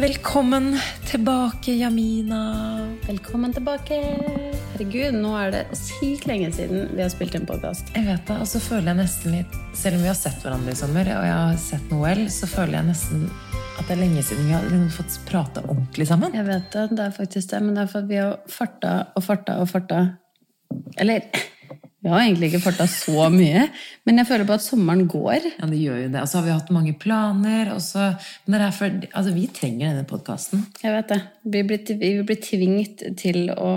Velkommen tilbake, Jamina. Velkommen tilbake. Herregud, nå er det sykt lenge siden vi har spilt en podkast. Jeg vet det, og så føler jeg nesten litt Selv om vi har sett hverandre i sommer, og jeg har sett Noel, så føler jeg nesten at det er lenge siden vi har liksom fått prate ordentlig sammen. Jeg vet det, det er faktisk det, men det er for at vi har farta og farta og farta. Eller vi har egentlig ikke farta så mye, men jeg føler på at sommeren går. Ja, det gjør jo det. Og så har vi hatt mange planer. Så, men det er for, altså, vi trenger denne podkasten. Jeg vet det. Vi blir, vi blir tvingt til å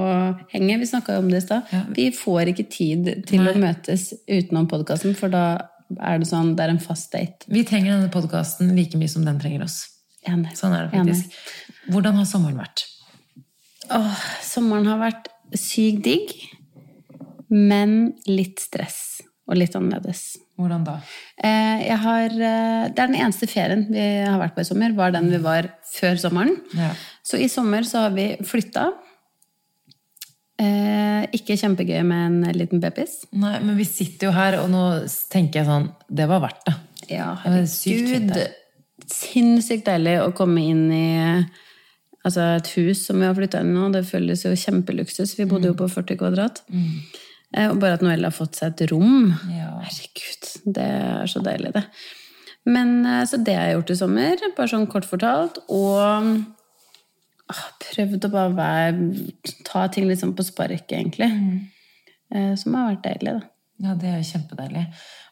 henge. Vi snakka jo om det i stad. Ja. Vi får ikke tid til Nei. å møtes utenom podkasten, for da er det sånn, det er en fast date. Vi trenger denne podkasten like mye som den trenger oss. Enig. Sånn er det Enig. faktisk. Hvordan har sommeren vært? Åh, sommeren har vært sykt digg, men litt stress og litt annerledes. Hvordan da? Eh, Jeg har, eh, det er den eneste ferien vi har vært på i sommer, var den vi var før sommeren. Ja. Så i sommer så har vi flytta. Eh, ikke kjempegøy med en liten babys. Nei, men vi sitter jo her, og nå tenker jeg sånn Det var verdt det. Ja, herregud. Sinnssykt deilig å komme inn i altså et hus som vi har flytta inn nå. Det føles jo kjempeluksus. Vi bodde jo på 40 kvadrat. Eh, Og bare at Noelle har fått seg et rom. Ja. Herregud, det er så deilig, det. Men eh, Så det har jeg gjort i sommer, bare sånn kort fortalt. Og ah, prøvd å bare være, ta ting litt sånn på sparket, egentlig. Eh, Som har vært deilig, da. Ja, det er jo kjempedeilig.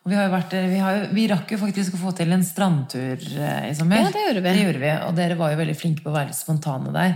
Og vi, har jo vært, vi, har vi rakk jo faktisk å få til en strandtur eh, i sommer. Ja, det gjorde vi. Det gjorde vi, Og dere var jo veldig flinke på å være spontane der.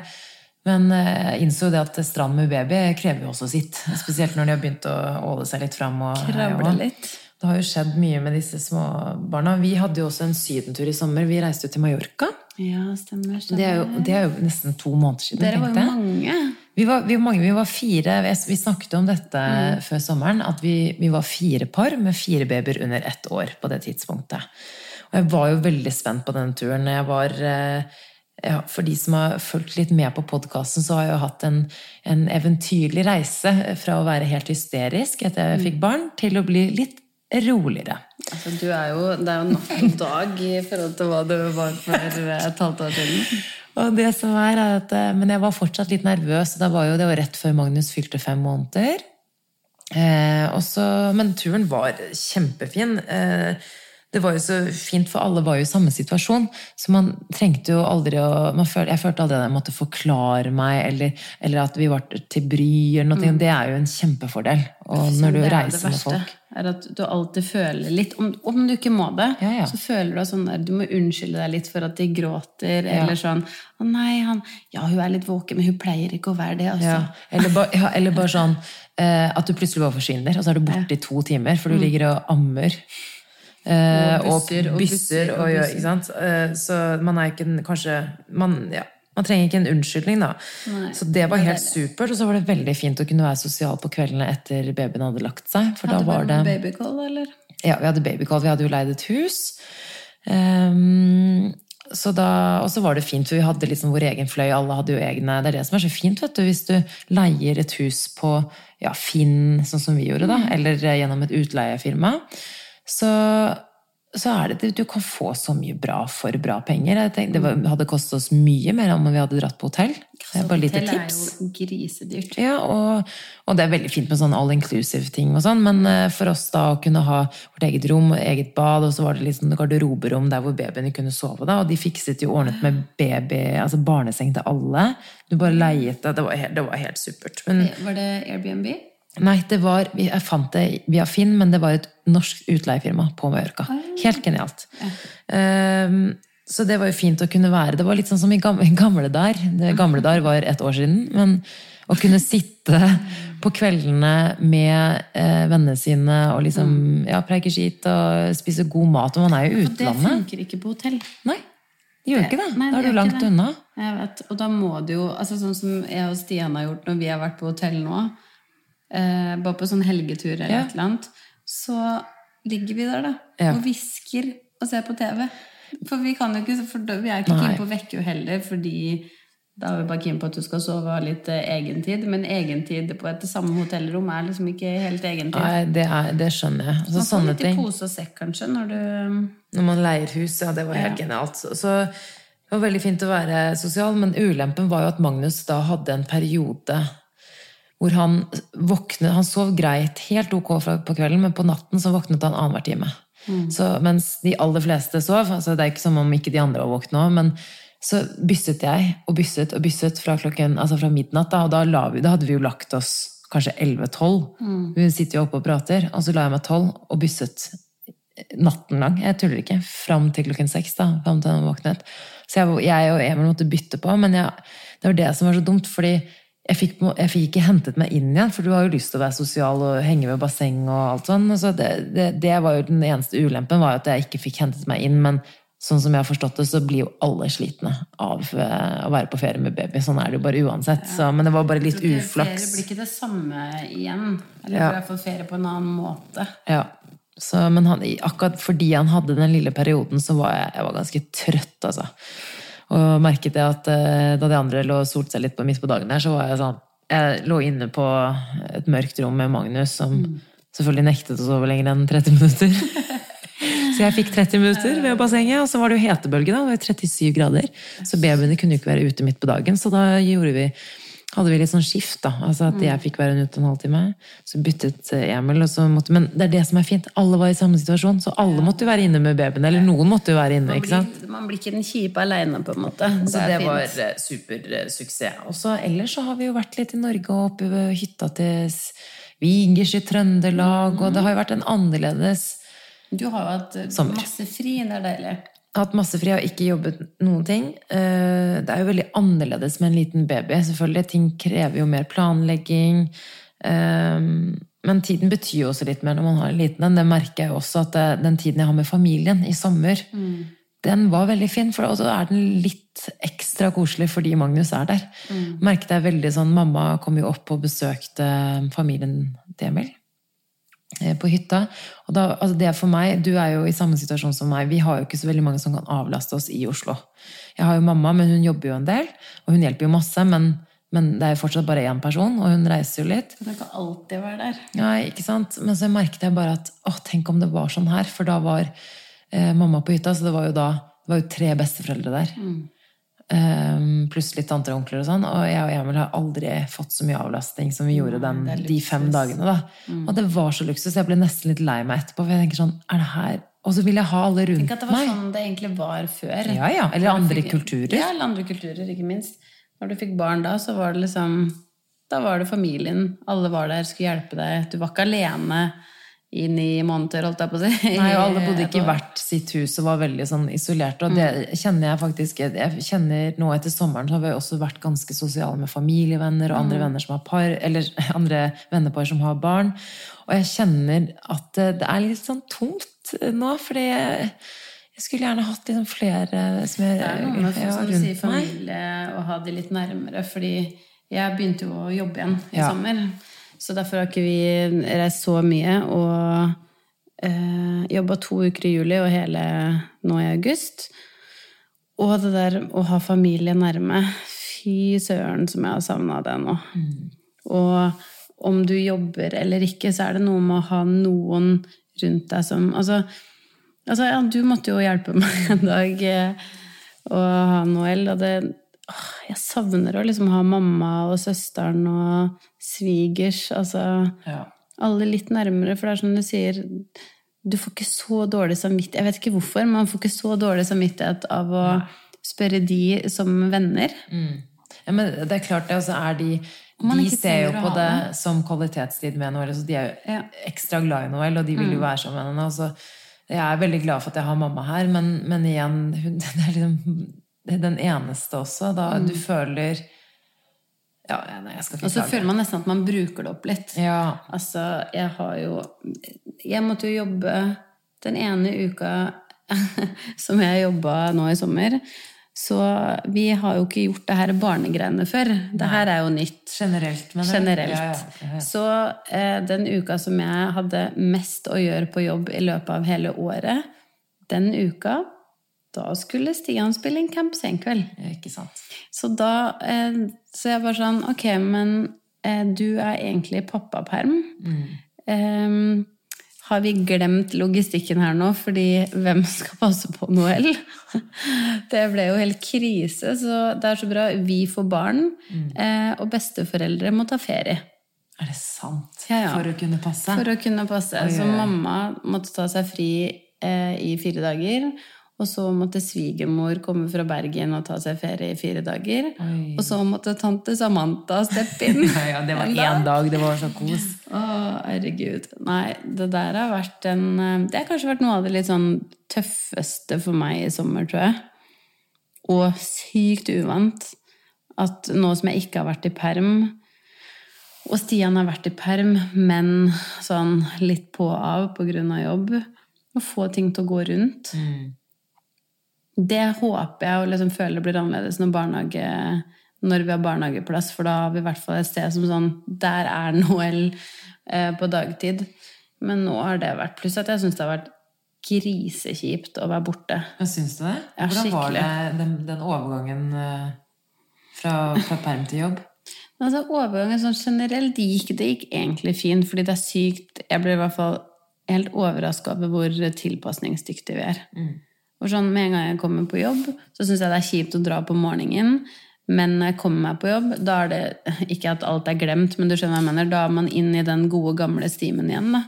Men eh, jeg innså det at strand med baby krever jo også sitt. Spesielt når de har begynt å åle seg litt fram. Og, Kravle litt. Det har jo skjedd mye med disse små barna. Vi hadde jo også en sydentur i sommer. Vi reiste jo til Mallorca. Ja, stemmer. stemmer. Det er jo, det er jo nesten to måneder siden. Dere var jo mange. Vi var, vi var mange, vi var fire. Vi snakket om dette før sommeren, at vi, vi var fire par med fire babyer under ett år på det tidspunktet. Og jeg var jo veldig spent på denne turen. Jeg var, eh, ja, for de som har fulgt litt med på podkasten, så har jeg jo hatt en, en eventyrlig reise fra å være helt hysterisk etter jeg fikk barn, til å bli litt roligere. Altså, du er jo, det er jo natt og dag i forhold til hva du var for et halvt år siden. Og det som er, er at, eh, Men jeg var fortsatt litt nervøs. Det var jo det var rett før Magnus fylte fem måneder. Eh, også, men turen var kjempefin. Eh, det var jo så fint, for alle var jo i samme situasjon. Så man trengte jo aldri å man føl, Jeg følte aldri at jeg måtte forklare meg, eller, eller at vi var til bry. eller noe. Det er jo en kjempefordel. Og når du Mm. Det er det reiser med folk. er at du alltid føler litt Om, om du ikke må det, Ja, ja. så føler du at sånn der, du må unnskylde deg litt for at de gråter. Eller sånn 'Å nei, han, ja, hun er litt våken, men hun pleier ikke å være det'. Altså. Ja. Eller, ba, ja, eller bare sånn eh, at du plutselig bare forsvinner, og så er du borte i to timer, for du ligger og ammer. Eh, Og busser, og busser og og busser. sant? Eh, så man er ikke en- kanskje man, ja, man trenger ikke en unnskyldning, da. Nei, så det var det helt supert. Og så var det veldig fint å kunne være sosial på kveldene etter babyen hadde lagt seg. For da var det babycall, eller? ja, vi hadde babycall. Vi hadde jo leid et hus. Um, så da, og så var det fint, for vi hadde liksom vår egen fløy. Alle hadde jo egne. Det er det som er så fint, vet du. Hvis du leier et hus på ja, Finn, sånn som vi gjorde, da, eller eh, gjennom et utleiefirma, så, så er det Du kan få så mye bra for bra penger. Tenkte, det var, hadde kostet oss mye mer om vi hadde dratt på hotell. Det er bare lite tips. Hotell er jo grisedyrt. Ja, og, og det er veldig fint med sånn all inclusive-ting og sånn, men eh, for oss da å kunne ha vårt eget rom, eget bad, og så var det liksom garderoberom der hvor babyene kunne sove, da, og de fikset jo ordnet med baby, altså barneseng til alle. Du bare leiet det, det var helt, det var helt supert. Men Var det Airbnb? Nei, det var, jeg fant det via Finn, men det var et norsk utleiefirma på Mallorca. Helt genialt. Ehm, så det var jo fint å kunne være. Det var litt sånn som i gamle, der. Det gamle der var et år siden. Men å kunne sitte på kveldene med eh, vennene sine og liksom ja, preike skit og spise god mat. Og man er jo i Og det funker ikke på hotell. Nei, det gjør ikke det. Nei, Da er du langt unna. Jeg vet, og da må du jo altså Sånn som jeg og Stian har gjort når vi har vært på hotell nå, eh, bare på sånn helgetur eller Ja. et eller annet, så ligger vi der, da. Ja. Og hvisker og ser på TV. For vi kan jo ikke, vi er ikke keen på å vekke henne heller, fordi da er vi bare keen på at du skal sove og ha litt eh, egentid. Men egentid på et samme hotellrom er liksom ikke helt egentid. Nei, det, er, det skjønner jeg. Altså, Man får sånne litt i pose og sekk, kanskje, når du Når man leier hus, ja, det var helt genialt. Så, så Det var veldig fint å være sosial, men ulempen var jo at Magnus da hadde en periode hvor han våknet Han sov greit, helt ok på kvelden, men på natten så våknet han annenhver time. Mm. Så mens de aller fleste sov, altså det er ikke som om ikke de andre var våkne òg, men så bysset jeg og bysset og bysset fra, klokken, altså fra midnatt. Da, og da, vi, da, hadde vi jo lagt oss kanskje 11-12. Mm. Vi sitter jo oppe og prater. Og så la jeg meg 12 og bysset natten lang. Jeg tuller ikke. Fram til klokken seks. da, fram til den våknet. Så jeg, jeg, og Emil måtte bytte på. Men jeg, det var det som var så dumt, fordi jeg fikk, jeg fikk, ikke hentet meg inn igjen. For du har jo lyst til å være sosial og henge ved basseng og alt sånn. Så det, det, det, var jo den eneste ulempen, var at jeg ikke fikk hentet meg inn. Men sånn som jeg har forstått det, så blir jo alle slitne av uh, å være på ferie med baby. Sånn er det jo bare uansett. Så, men det var bare litt uflaks. Ferie blir ikke det samme igjen. Eller ja. i hvert fall ferie på en annen måte. Ja. Så, men han, akkurat fordi han hadde den lille perioden, så var jeg, jeg var ganske trøtt, altså. Og merket jeg at uh, da de andre lå og solte seg litt på midt på dagen her, så var jeg sånn Jeg lå inne på et mørkt rom med Magnus, som mm. selvfølgelig nektet å sove lenger enn 30 minutter. Så jeg fikk 30 minutter ved bassenget, og så var det jo hetebølge, da. Det var 37 grader. Så babyene kunne jo ikke være ute midt på dagen, så da gjorde vi hadde vi litt sånn skift, da. Altså at jeg fikk være ute en halvtime. Så byttet Emil, og så måtte Men det er det som er fint. Alle var i samme situasjon, så alle måtte jo være inne med babyen. Eller noen måtte jo være inne, ikke sant? Man blir ikke den kjipe aleine, på en måte. Så det, det var eh, supersuksess. Og så ellers så har vi jo vært litt i Norge og oppe ved hytta til Vigers i Trøndelag, og det har jo vært en annerledes sommer. du har jo hatt eh, masse fri. Det er deilig. Har hatt masse fri og ikke jobbet noen ting. Eh, det er jo veldig annerledes med en liten baby. selvfølgelig. Ting krever jo mer planlegging. Eh, men tiden betyr jo også litt mer når man har en liten en. Det merker jeg også at den tiden jeg har med familien i sommer, mm. den var veldig fin. For da er den litt ekstra koselig fordi Magnus er der. Mm. Merket jeg veldig sånn Mamma kom jo opp og besøkte familien til Emil. Eh, på hytta. Og da, altså det for meg, Du er jo i samme situasjon som meg. Vi har jo ikke så veldig mange som kan avlaste oss i Oslo. Jeg har jo mamma, men hun jobber jo en del, og hun hjelper jo masse. Men, men det er jo fortsatt bare én person, og hun reiser jo litt. Hun kan alltid være der. Ja, ikke sant? Men så merket jeg bare at å, tenk om det var sånn her. For da var eh, mamma på hytta, så det var jo da det var jo tre besteforeldre der. Mm. Um, pluss litt tanter og onkler og sånn. Og jeg og Emil har aldri fått så mye avlastning som vi gjorde den, de fem dagene. da. Mm. Og det var så luksus. Jeg ble nesten litt lei meg etterpå. For jeg tenker sånn, er det her... Og så vil jeg ha alle rundt meg. Tenk at det var sånn det egentlig var før. Ja, ja. Eller andre fikk, kulturer. Ja, eller andre kulturer, ikke minst. Når du fikk barn da, så var det liksom Da var det familien. Alle var der, skulle hjelpe deg. Du var ikke alene i ni måneder, holdt jeg på å si. Nei, og alle bodde ikke i hvert sitt hus og var veldig sånn isolerte. Og det mm. kjenner jeg faktisk Jeg kjenner nå etter sommeren så har vi også vært ganske sosiale med familievenner og andre mm. venner som har par, eller andre vennepar som har barn. Og jeg kjenner at det er litt sånn tomt nå, fordi jeg, skulle gjerne hatt liksom flere som jeg, Det er noe med som du sier, familie å ha de litt nærmere. Fordi jeg begynte jo å jobbe igjen i ja. sommer. Så derfor har ikke vi reist så mye. Og eh, jobba to uker i juli og hele nå i august. Og det der å ha familie nærme Fy søren som jeg har savna det nå. Mm. Og om du jobber eller ikke, så er det noe med å ha noen rundt deg som Altså, altså ja, du måtte jo hjelpe meg en dag eh, å ha Noel, og det jeg savner å liksom ha mamma og søsteren og svigers. Altså ja. alle litt nærmere, for det er som du sier Du får ikke så dårlig samvittighet Jeg vet ikke hvorfor, men man får ikke så dårlig samvittighet av å ja. spørre de som venner. Mm. Ja, men det er klart det, og så er de de ser jo på det, det, som kvalitetstid med Noel. Så de er jo ekstra glad i Noel, og de vil jo mm. være sammen med henne. Så jeg er veldig glad for at jeg har mamma her, men, men igjen hun, det er liksom den eneste også. Da mm. du føler ja, nei, jeg skal ikke Og så føler man nesten at man bruker det opp litt. Ja. Altså, jeg har jo Jeg måtte jo jobbe den ene uka som jeg jobba nå i sommer. Så vi har jo ikke gjort det her barnegreiene før. Det her er jo nytt. Generelt. Men Generelt. Ja, ja, så eh, den uka som jeg hadde mest å gjøre på jobb i løpet av hele året, den uka da skulle Stian spille en Camp Senkveld. Ikke sant. Så da eh, Så jeg bare sånn Ok, men eh, du er egentlig pappaperm. Mm. Um, har vi glemt logistikken her nå, fordi hvem skal passe på Noel? Det ble jo helt krise, så det er så bra. Vi får barn, mm. og besteforeldre må ta ferie. Er det sant? Ja, ja. For å kunne passe? For å kunne passe. Oi, Så oi, Så mamma måtte ta seg fri eh, i fire dager. Og så måtte svigermor komme fra Bergen og ta seg ferie i fire dager. Oi. Og så måtte tante Samantha steppe inn. Ja, ja, det var én dag, det var så kos. Å, herregud. Nei, det der har vært en eh, Det har kanskje vært noe av det litt sånn tøffeste for meg i sommer, tror jeg. Og sykt uvant. At nå som jeg ikke har vært i perm, og Stian har vært i perm, men sånn litt på og av på grunn av jobb, å få ting til å gå rundt. Det håper jeg og liksom føler blir annerledes når, barnehage, når vi har barnehageplass, for da har vi i hvert fall et sted som sånn Der er Noel eh, på dagtid. Men nå har det vært Pluss at jeg syns det har vært grisekjipt å være borte. Men syns du det? Ja, Hvordan var det den, den overgangen eh, fra, fra perm til jobb? Altså, overgangen sånn generelt gikk det gikk egentlig fint, fordi det er sykt Jeg ble i hvert fall helt overraska over hvor tilpasningsdyktige vi er. Og sånn, Med en gang jeg kommer på jobb, så syns jeg det er kjipt å dra på morgenen. Men når jeg kommer meg på jobb, da er det ikke at alt er glemt, men du skjønner hva jeg mener, da er man inn i den gode, gamle stimen igjen. da.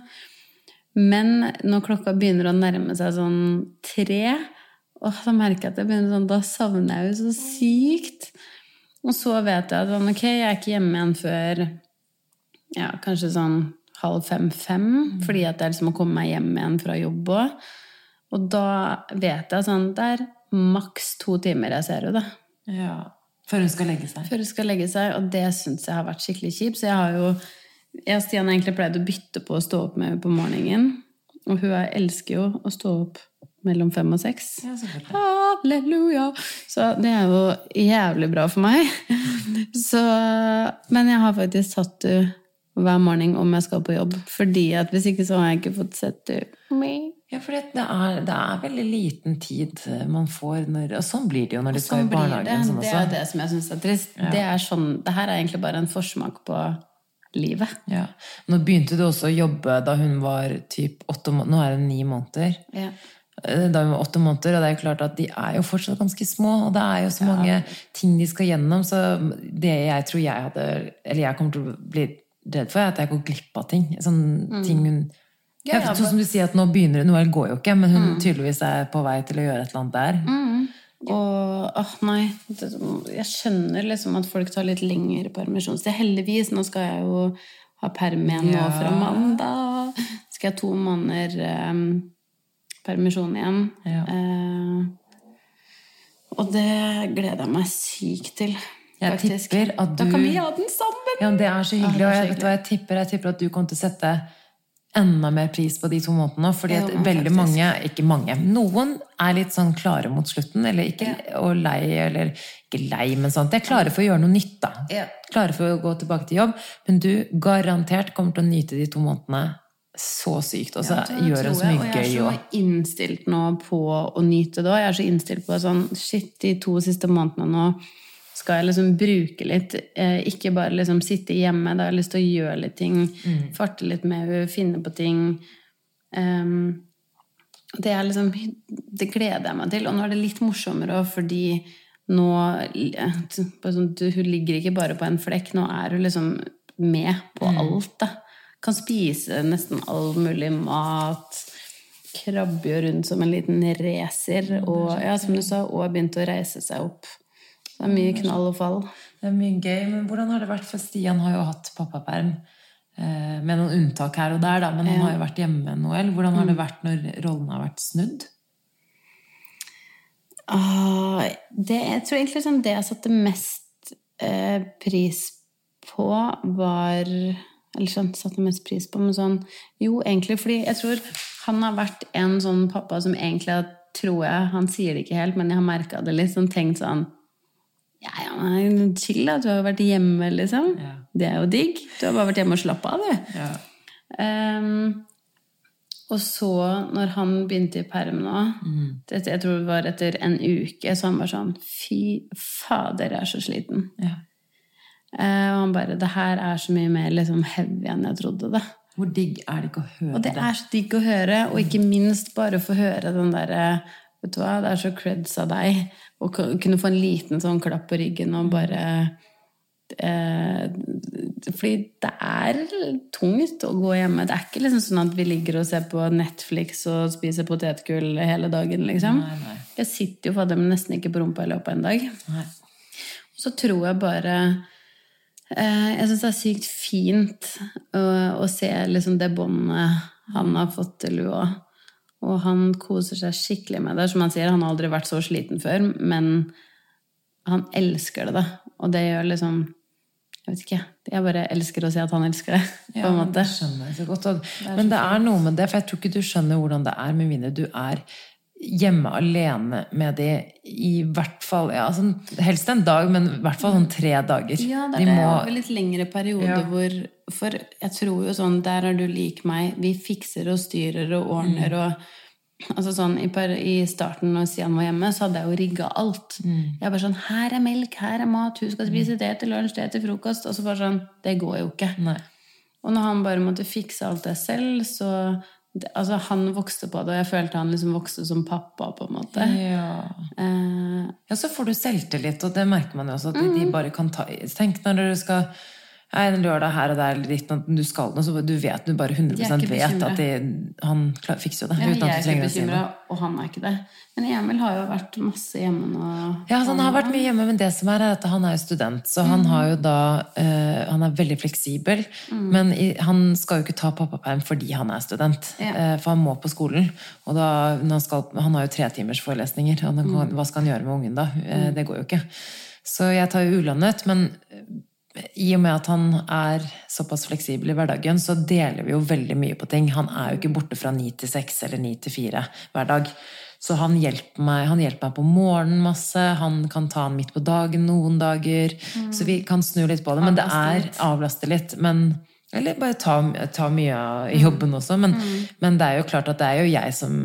Men når klokka begynner å nærme seg sånn tre, åh, da merker jeg at jeg begynner sånn, da savner jeg jo så sykt. Og så vet jeg at sånn, ok, jeg er ikke hjemme igjen før ja, kanskje sånn halv fem-fem, fordi at det er liksom å komme meg hjem igjen fra jobb òg. Og da vet jeg sånn Det er maks to timer jeg ser henne, da. Ja. Før hun skal legge seg. Før hun skal legge seg, og det syns jeg har vært skikkelig kjipt. Så jeg har jo Jeg og Stian egentlig pleid å bytte på å stå opp med henne på morgenen. Og hun er- elsker jo å stå opp mellom fem og seks. Ja. Halleluja! Så det er jo jævlig bra for meg. Så, men jeg har faktisk satt henne hver morgen om jeg skal på jobb. Fordi at hvis ikke så har jeg ikke fått sett henne. Ja, for det er, det er veldig liten tid man får når Og sånn blir det jo når du skal Sånn i barnehagen. det. Sånn Det er det som jeg syns er trist. Det, er sånn, det her er egentlig bare en forsmak på livet. Ja. Nå begynte du også å jobbe da hun var typ åtte måneder. Nå er hun ni måneder. Ja. Eh, Da hun var åtte måneder, og det er jo klart at de er jo fortsatt ganske små, og det er jo så mange ting de skal gjennom, så det jeg tror jeg hadde Eller jeg kommer til å bli redd for, er at jeg går glipp av ting. Sånn ting hun Mm. Ja, ja, Sånn som du sier at nå begynner Noel går jo ikke, men hun tydeligvis er på vei til å gjøre et eller annet der. Mm. Og åh, nei det, Jeg skjønner liksom at folk tar litt lengre permisjonstid. Heldigvis. Nå skal jeg jo ha perm igjen nå Ja. fra mandag. Skal jeg ha to måneder um, permisjon igjen. Ja. Uh, og det gleder jeg meg sykt til. Jeg faktisk. tipper at du... Da kan vi ha den sammen! Ja, Det er så hyggelig, Ja, og jeg, vet du hva jeg tipper Jeg tipper at du kommer til å sette enda mer pris på de to månedene. Fordi at Ja, veldig mange, ikke mange, noen er litt sånn klare mot slutten, eller ikke og lei, eller ikke lei, men sånt. De er klare for å gjøre noe nytt, da. Ja. Klare for å gå tilbake til jobb. Men du garantert kommer til å nyte de to månedene så sykt. Og så Ja, gjør så mye gøy og Jeg er så innstilt nå på å nyte det òg. Jeg er så innstilt på sånn Shit, de to siste månedene nå skal jeg liksom bruke litt. Eh, ikke bare liksom sitte hjemme. Da har jeg lyst til å gjøre litt ting. Mm. Farte litt med henne, finne på ting. Um, det, liksom, det gleder jeg meg til. Og nå er det litt morsommere òg, fordi nå sånn, Hun ligger ikke bare på en flekk, nå er hun liksom med på alt. da. Kan spise nesten all mulig mat. Krabber jo rundt som en liten racer. Og ja, som du sa, og begynte å reise seg opp. Det er mye knall og fall. Det er mye gøy, men hvordan har det vært? For Stian har jo hatt pappaperm. eh, Med noen unntak her og der, da, men han har jo vært hjemme med Noel. Hvordan har det vært når rollene har vært snudd? Ah, det, jeg tror egentlig sånn det jeg satte mest eh, pris på, var Eller sånn satte mest pris på, men sånn Jo, egentlig fordi jeg tror han har vært en sånn pappa som egentlig har, tror jeg Han sier det ikke helt, men jeg har merka det litt. Sånn, tenkt sånn Ja, ja, men chill, da. Du har vært hjemme, liksom. Ja. Det er jo digg. Du har bare vært hjemme og slappa av, du. Ja. Um, og så, når han begynte i perm nå det, Jeg tror det var etter en uke, så han var sånn Fy fader, jeg er så sliten. Ja. Uh, og han bare Det her er så mye mer liksom heavy enn jeg trodde det. Hvor digg er det ikke å høre Og det er så digg å høre, og ikke minst bare få høre den derre Vet du hva, det er så creds av deg å kunne få en liten sånn klapp på ryggen og bare eh, Fordi det er tungt å gå hjemme. Det er ikke liksom sånn at vi ligger og ser på Netflix og spiser potetgull hele dagen, liksom. Nei, nei. Jeg sitter jo fader meg nesten ikke på rumpa i løpet av en dag. Nei. Så tror jeg bare eh, Jeg syns det er sykt fint å, å se liksom det båndet han har fått til Lua. Og han koser seg skikkelig med det. Som han sier, han har aldri vært så sliten før, men han elsker det, da. Og det gjør liksom Jeg vet ikke. Jeg bare elsker å si at han elsker det, på en måte. det skjønner jeg så godt. Men det er noe med det, for jeg tror ikke du skjønner hvordan det er med mindre du er hjemme alene med de i hvert fall ja, altså, Helst en dag, men i hvert fall sånn tre dager. Ja, det er de må, Over litt lengre periode Ja. hvor For jeg tror jo sånn Der er du lik meg. Vi fikser og styrer og ordner Mm. og Altså sånn, i, per, I starten når Sian var hjemme, så hadde jeg jo rigga alt. Mm. Jeg bare sånn Her er melk, her er mat, hun skal spise det til lunsj, det til frokost. Og så bare sånn Det går jo ikke. Nei. Og når han bare måtte fikse alt det selv, så Altså, han vokste på det, og jeg følte han liksom vokste som pappa, på en måte. Ja. Eh, ja, så får du selvtillit, og det merker man jo også, at Mm. de bare kan ta Tenk når dere skal en lørdag her og der, litt, du skal noe, så du vet du bare 100 De er vet at de, han klar, fikser jo det. ja, jeg er ikke bekymra, og han er ikke det. Men Emil har jo vært masse hjemme nå. Ja, altså, han har vært mye hjemme, men det som er, er at han er jo student, så han har jo da uh, Han er veldig fleksibel, men i, han skal jo ikke ta pappaperm fordi han er student. Ja. Uh, for han må på skolen. Og da, han, skal, han har jo tre timers forelesninger. Kan, Hva skal han gjøre med ungen da? Uh, det går jo ikke. Så jeg tar jo ulønnet, men i og med at han er såpass fleksibel i hverdagen, så deler vi jo veldig mye på ting. Han er jo ikke borte fra ni til seks eller ni til fire hver dag. Så han hjelper, meg, han hjelper meg på morgenen masse. Han kan ta han midt på dagen noen dager. Så vi kan snu litt på det. Men det er avlaste litt. Men, eller bare ta, ta mye av jobben også. Men, men det er jo klart at det er jo jeg som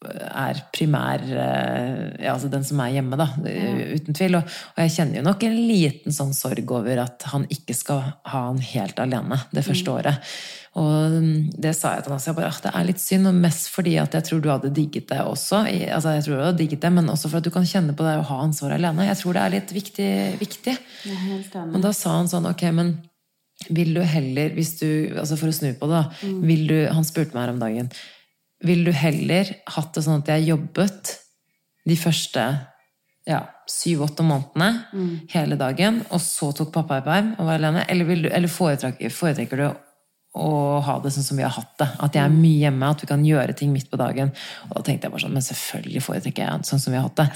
er primær eh, ja, altså den som er hjemme, da. Uten tvil. Og, og jeg kjenner jo nok en liten sånn sorg over at han ikke skal ha han helt alene det første året. Og mm, det sa jeg til han også. Jeg bare, «Ah, det er litt synd, og mest fordi at jeg tror du hadde digget det også. Altså, jeg tror du hadde digget det, Men også for at du kan kjenne på det å ha ansvaret alene. Jeg tror det er litt viktig. viktig. Men da sa han sånn, ok, men vil du heller, hvis du, altså for å snu på det da, vil du, han spurte meg her om dagen, vil du heller hatt det sånn at jeg jobbet de første ja, syv-åtte månedene hele dagen, og så tok pappa i perm og var alene, eller, du, eller foretrekker, foretrekker du å ha det sånn som vi har hatt det? At jeg er mye hjemme, at vi kan gjøre ting midt på dagen. Og da tenkte jeg bare sånn, men selvfølgelig foretrekker jeg sånn som vi har hatt det.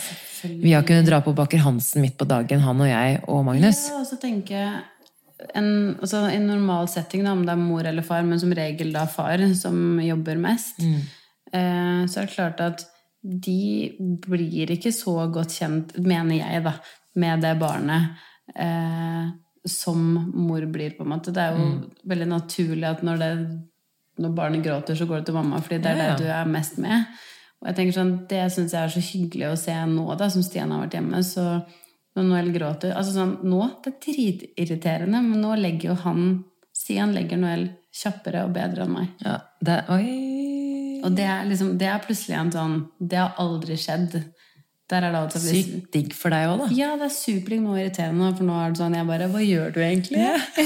Vi har kunnet dra på Baker Hansen midt på dagen, han og jeg og Magnus. Ja, og så tenker jeg en, altså, en normal setting, da, om det er mor eller far, men som regel da far som jobber mest, eh, så er det klart at de blir ikke så godt kjent, mener jeg, da, med det barnet eh, som mor blir, på en måte. Det er jo veldig naturlig at når, det, når barnet gråter, så går det til mamma, fordi det er Ja, ja. det du er mest med. Og jeg tenker sånn, Det syns jeg er så hyggelig å se nå, da, som Stian har vært hjemme. så når Noel gråter altså sånn, Nå det er dritirriterende, men nå legger jo han Stian legger Noel kjappere og bedre enn meg. Ja, det, oi. Og det er, liksom, det er plutselig en sånn Det har aldri skjedd. Der er det altså Sykt digg for deg òg, da. Ja, det er superdigg nå irriterende, for nå er det sånn Jeg bare Hva gjør du egentlig?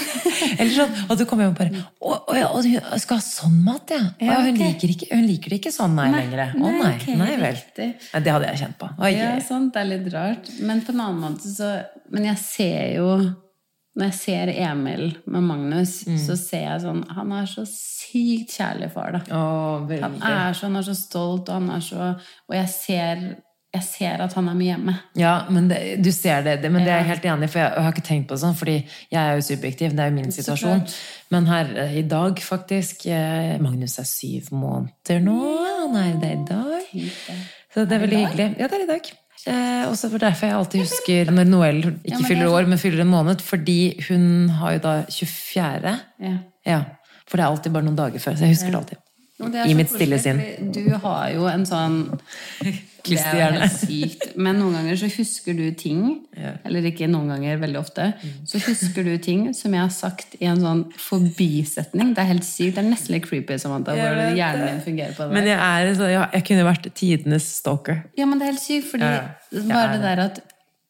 Eller sånn at du kommer hjem og bare Å, å ja, og hun skal ha sånn mat, ja. Ja Ja, hun, liker ikke, hun liker det ikke sånn, nei, Nei, lenger. Å nei, nei. ok, nei vel. Nei, det hadde jeg kjent på. Oi, Ja. Det er litt rart. Men på en annen måte så Men jeg ser jo Når jeg ser Emil med Magnus, Mm. så ser jeg sånn Han er så sykt kjærlig far, da. Å, Han er så, han er så stolt, og han er så Og jeg ser, jeg ser at han er mye hjemme. Ja, men det, du ser det, det men det er jeg helt enig i, for jeg, jeg har ikke tenkt på det sånn, fordi jeg er jo subjektiv, det er jo min situasjon. Men her eh, i dag, faktisk eh, Magnus er syv måneder nå. Han er det i dag. Så det er veldig hyggelig. Ja, det er i dag. Eh, også for derfor jeg alltid husker når Noel ikke fyller er år, men fyller en måned. Fordi hun har jo da 24. Ja. For det er alltid bare noen dager før, så jeg husker det alltid. Det I mitt stille sinn. Du har jo en sånn Det er jo helt sykt. Men noen ganger så husker du ting, Ja. eller ikke noen ganger, veldig ofte, så husker du ting som jeg har sagt i en sånn forbisetning. Det er helt sykt. Det er nesten litt creepy, Samantha, Jeg hvor hjernen det. din fungerer på det. Men jeg er jeg, jeg kunne vært tidenes stalker. Ja, men det er helt sykt, fordi. Bare det der at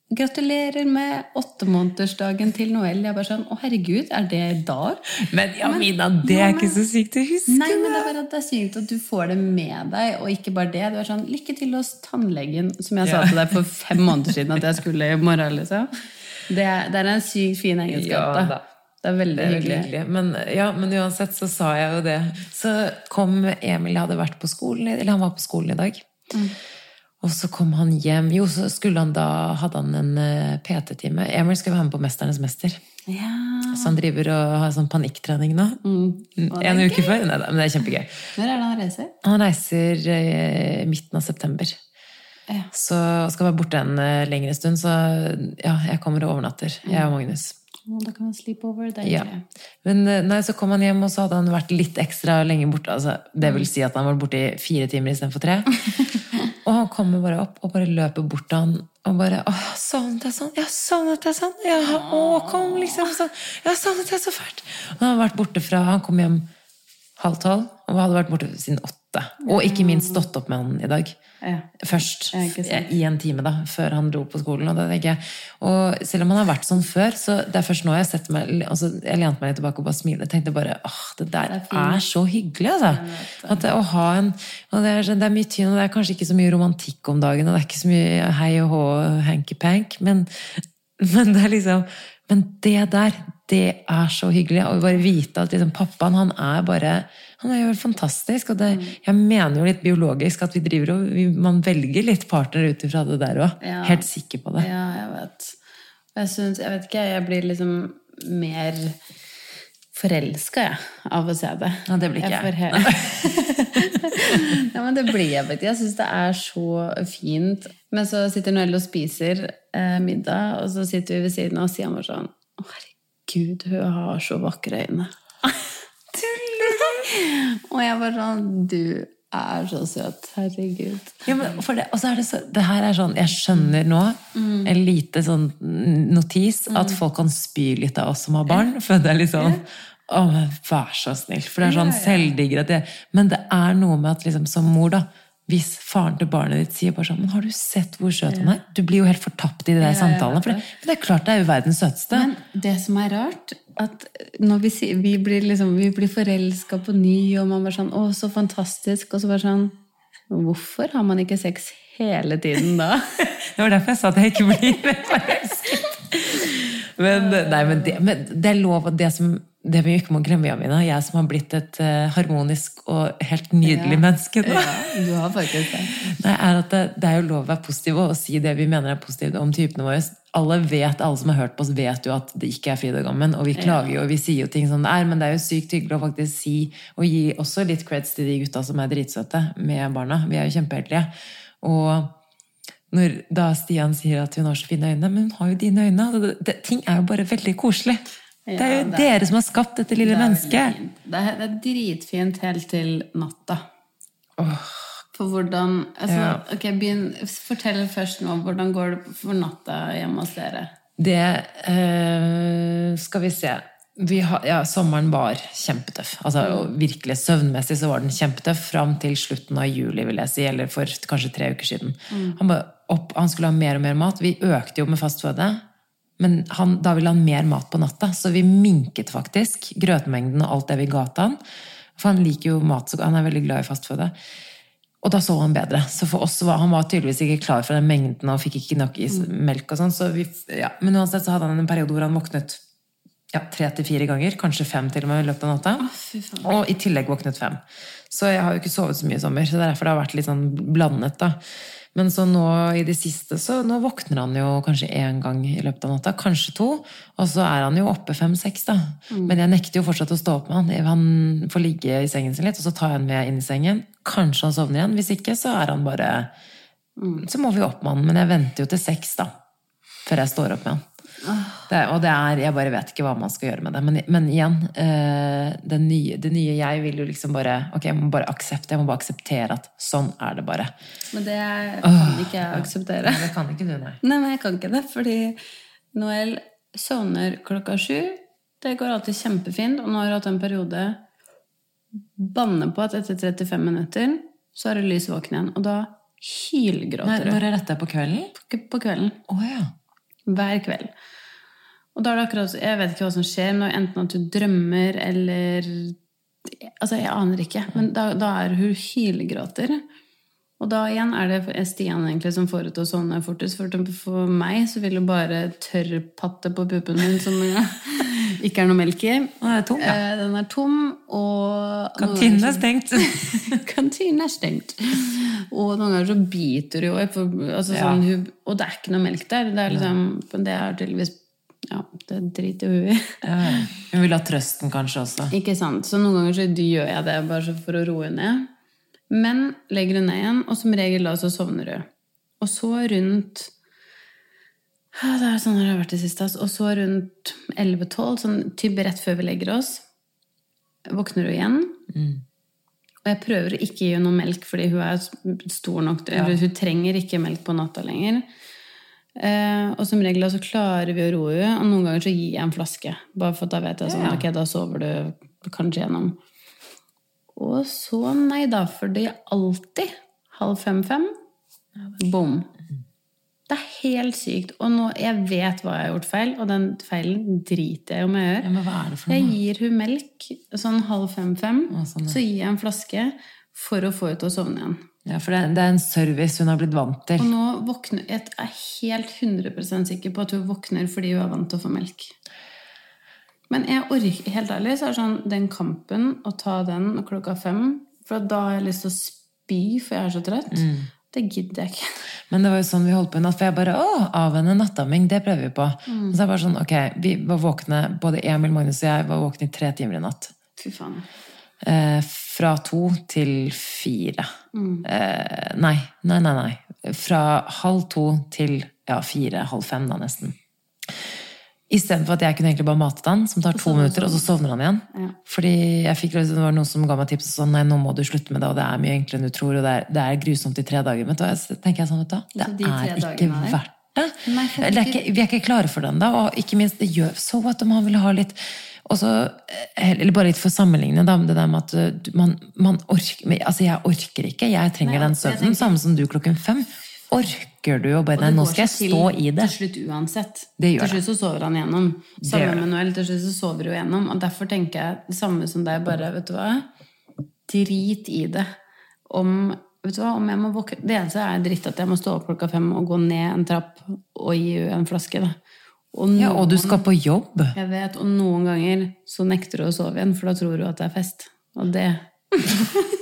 Gratulerer med åttemånedersdagen til Noel. Jeg bare sånn Å, herregud, er det i dag? Men ja, Mina, det er ikke så sykt å huske. Nei, men det er bare at det er sykt at du får det med deg, og ikke bare det. Du er sånn Lykke til hos tannlegen, som jeg sa til deg for fem måneder siden at jeg skulle i morgen, liksom. Det det er en sykt fin egenskap, Ja, da. Det er veldig Det er veldig hyggelig. Men, ja, men uansett så sa jeg jo det. Så kom Emil, hadde vært på skolen, eller han var på skolen i dag. Og så kom han hjem. Jo, så skulle han da, hadde han en eh, PT-time. Emil skal være med på Mesternes mester. Ja. Så han driver og har sånn panikktrening nå. Mm. Er En gøy. uke før. Nei, men det er kjempegøy. Når er det han reiser? Han reiser eh, midten av september. Ja. Så skal være borte en eh, lengre stund. Så ja, jeg kommer og overnatter. Jeg og Magnus. Da kan man sleep over. Det er Ja. Men eh, nei, så kom han hjem, og så hadde han vært litt ekstra lenge borte. Altså, det vil si at han var borte i fire timer istedenfor tre. og han kommer bare opp og bare løper bort til han og bare åh, jeg savnet deg sånn! Jeg har savnet deg sånn!' Ja, å, kom, liksom sånn. 'Jeg har savnet deg så fælt!' Og han har vært borte fra Han kom hjem halv tolv, og hadde vært borte siden åtte. Og ikke minst stått opp med han i dag. Ja. Først. I en time, da, før han dro på skolen. Og, jeg, og selv om han har vært sånn før, så det er først nå jeg setter meg altså, Jeg lente meg tilbake og bare smilte. Tenkte bare åh, det der Det er er, så hyggelig, altså. At det, å ha en og det, er, det er mye tynn, og det er kanskje ikke så mye romantikk om dagen, og det er ikke så mye hei og hå, hanky-pank, men, men det er liksom Men det der, det er så hyggelig. Å bare vite at liksom, pappaen, han er bare Han er jo helt fantastisk. Og det, Mm. jeg mener jo litt biologisk at vi driver og vi, Man velger litt partner ut ifra det der òg. Ja. Helt sikker på det. Ja, jeg vet. Jeg syns Jeg vet ikke, jeg blir liksom mer forelska, jeg, av å se det. Ja, det blir ikke jeg. he- ja, men det blir jeg, vet du. Jeg syns det er så fint. Men så sitter Noelle og spiser eh, middag, og så sitter vi ved siden av, og sier sånn Å, herregud, hun har så vakre øyne. og jeg bare sånn Du er så søt. Herregud. Ja, det, og så er det, så, det her er sånn, Jeg skjønner nå, en lite sånn notis, at folk kan spy litt av oss som har barn. For det er litt sånn Å, men vær så snill. For det er sånn selvdigger at det Men det er noe med at liksom, som mor, da hvis faren til barnet ditt sier bare sånn Men har du sett hvor søt han er? Du blir jo helt fortapt i de der samtalene. For det, men det er klart det er jo verdens søteste. Men det som er rart, at når vi, vi blir, liksom, vi blir forelska på ny, og man bare sånn Å, så fantastisk. Og så bare sånn Hvorfor har man ikke sex hele tiden da? Det var derfor jeg sa at jeg ikke blir forelsket. Men, nei, men, det, men det er lov at det som det vi ikke må glemme, Jamina, jeg som har blitt et eh, harmonisk og helt nydelig Ja. menneske nå, Ja, du har faktisk det. nei, er at det, det er jo lov å være positiv og si det vi mener er positivt om typene våre. Alle vet, alle som har hørt på oss, vet jo at det ikke er fryd og gammen. Og vi klager jo, og vi sier jo ting som det er, men det er jo sykt hyggelig å faktisk si og gi også litt creds til de gutta som er dritsøte med barna. Vi er jo kjempeheldige. Og når da Stian sier at hun har så fine øyne, men hun har jo dine øyne. Det, det, ting er jo bare veldig koselig. Det er jo Ja, det er- dere som har skapt dette lille Det mennesket. Det er, det er dritfint helt til natta. Oh. For hvordan altså, Ja. ok, begynn, Fortell først nå, hvordan går det for natta hjemme hos dere? Det eh, Skal vi se. Vi ha, ja, sommeren var kjempetøff. Altså, virkelig Søvnmessig så var den kjempetøff fram til slutten av juli, vil jeg si, eller for kanskje tre uker siden. Han, bare opp, han skulle ha mer og mer mat. Vi økte jo med fast føde. Men han, da ville han mer mat på natta, så vi minket faktisk grøtmengden og alt det vi ga til han. For han liker jo mat, så han er veldig glad i fastføde. Og da sov han bedre. Så for oss var han var tydeligvis ikke klar for den mengden og fikk ikke nok is, melk. og sånn. Så vi, ja. Men uansett så hadde han en periode hvor han våknet ja, tre til fire ganger, kanskje fem til og med i løpet av natta. Og i tillegg våknet fem. Så jeg har jo ikke sovet så mye i sommer, så det er derfor det har vært litt sånn blandet. da. Men så nå i det siste, så nå våkner han jo kanskje én gang i løpet av natta. Kanskje to. Og så er han jo oppe fem-seks, da. Men jeg nekter jo fortsatt å stå opp med han. Han får ligge i sengen sin litt, og så tar jeg han med inn i sengen. Kanskje han sovner igjen. Hvis ikke, så er han bare Så må vi opp med han. Men jeg venter jo til seks, da. Før jeg står opp med han. Det, og det er, jeg bare vet ikke hva man skal gjøre med det. Men, men igjen, eh, det, nye, det nye jeg vil jo liksom bare Ok, jeg må bare aksepte. jeg må bare akseptere at sånn er det bare. Men det kan ikke jeg akseptere. Det kan ikke du, nei. Nei, men jeg kan ikke det, fordi Noel sovner klokka sju. Det går alltid kjempefint, og nå har du hatt en periode banne på at etter 35 minutter så er det lys våken igjen. Og da hylgråter du. Når er dette? På kvelden? på- på kvelden. Oh, ja. Hver kveld. Og da er det akkurat Jeg vet ikke hva som skjer, men enten at hun drømmer eller Altså, jeg aner ikke. Men da, da er hun hylgråter. Og da igjen er det Stian egentlig som får henne til å sovne fortest. For, for meg så vil hun bare tørrpatte på puppen min som ikke er noe melk i. Den er tom, ja. Eh, Den er tom, og Kantinen er stengt. Kantinen er stengt. Og noen ganger så biter hun jo. Altså, sånn, ja. og det er ikke noe melk der. Det er, liksom, det er tydeligvis Ja, det driter hun i. Hun vil ha trøsten kanskje også. Ikke sant? Så noen ganger så gjør jeg det bare så for å roe ned. Men legger hun ned igjen, og som regel da så sovner hun. Og så rundt Det er sånn det har vært det siste. altså. Og så rundt 11-12, sånn typ rett før vi legger oss, våkner hun igjen. Og jeg prøver å ikke gi henne noe melk, fordi hun er stor nok Ja. Hun trenger ikke melk på natta lenger. Eh, og som regel så klarer vi å roe henne, og noen ganger så gir jeg en flaske. Bare for at da vet jeg sånn, Ja. ok, da sover du kanskje gjennom. Og så nei da, for det er alltid halv fem-fem. Bom. Det er helt sykt. Og nå, jeg vet hva jeg har gjort feil, og den feilen driter jeg om jeg gjør. Ja, men hva er det for Jeg gir hun melk sånn halv fem-fem, Å, sånn, ja. så gir jeg en flaske for å få henne til å sovne igjen. Ja, for det, det er en service hun har blitt vant til. Og nå våkner Jeg er helt 100 sikker på at hun våkner fordi hun er vant til å få melk. Men jeg orker, helt ærlig så er det sånn den kampen, å ta den klokka fem For da har jeg lyst til å spy, for jeg er så trøtt. Mm. Det gidder jeg ikke. Men det var jo sånn vi holdt på i natt. For jeg bare Å, avvenne nattamming, det prøver vi på. Mm. Og så er det bare sånn, ok, vi var våkne, både Emil, Magnus og jeg var våkne i tre timer i natt. Fy faen. Eh, fra to til fire. Mm. Eh, nei, nei, nei, nei. Fra halv to til ja, fire, halv fem da nesten. Istedenfor at jeg kunne egentlig bare mate han, som tar to minutter, og så sovner han igjen. Ja. Fordi jeg fikk, det var noen som ga meg tips og sånn, nei, nå må du slutte med det, og det er mye enklere enn du tror, og det er, det er grusomt i tre dager. Men da tenker jeg sånn, vet du, det er ikke verdt det. Nei, er ikke, vi er ikke klare for den da, og ikke minst, det gjør så at man vil ha litt også, eh, eller bare litt for å sammenligne da, med det der med at du- man, man orker, altså jeg orker ikke, jeg trenger Nei, den søvnen, samme som du klokken fem. Orker du å bare, nei, nå skal jeg til stå i det. Til slutt uansett. Det gjør til slutt så sover han igjennom. gjør Sammen med Noel, til slutt så sover hun gjennom. Og derfor tenker jeg det samme som deg, bare, vet du hva? Drit i det. Om, vet du hva, om jeg må våkne Det eneste er dritt at jeg må stå opp klokka fem og gå ned en trapp og gi en flaske, da. Og Ja, og du skal på jobb. Jeg vet, og noen ganger så nekter hun å sove igjen, for da tror hun at det er fest. Og det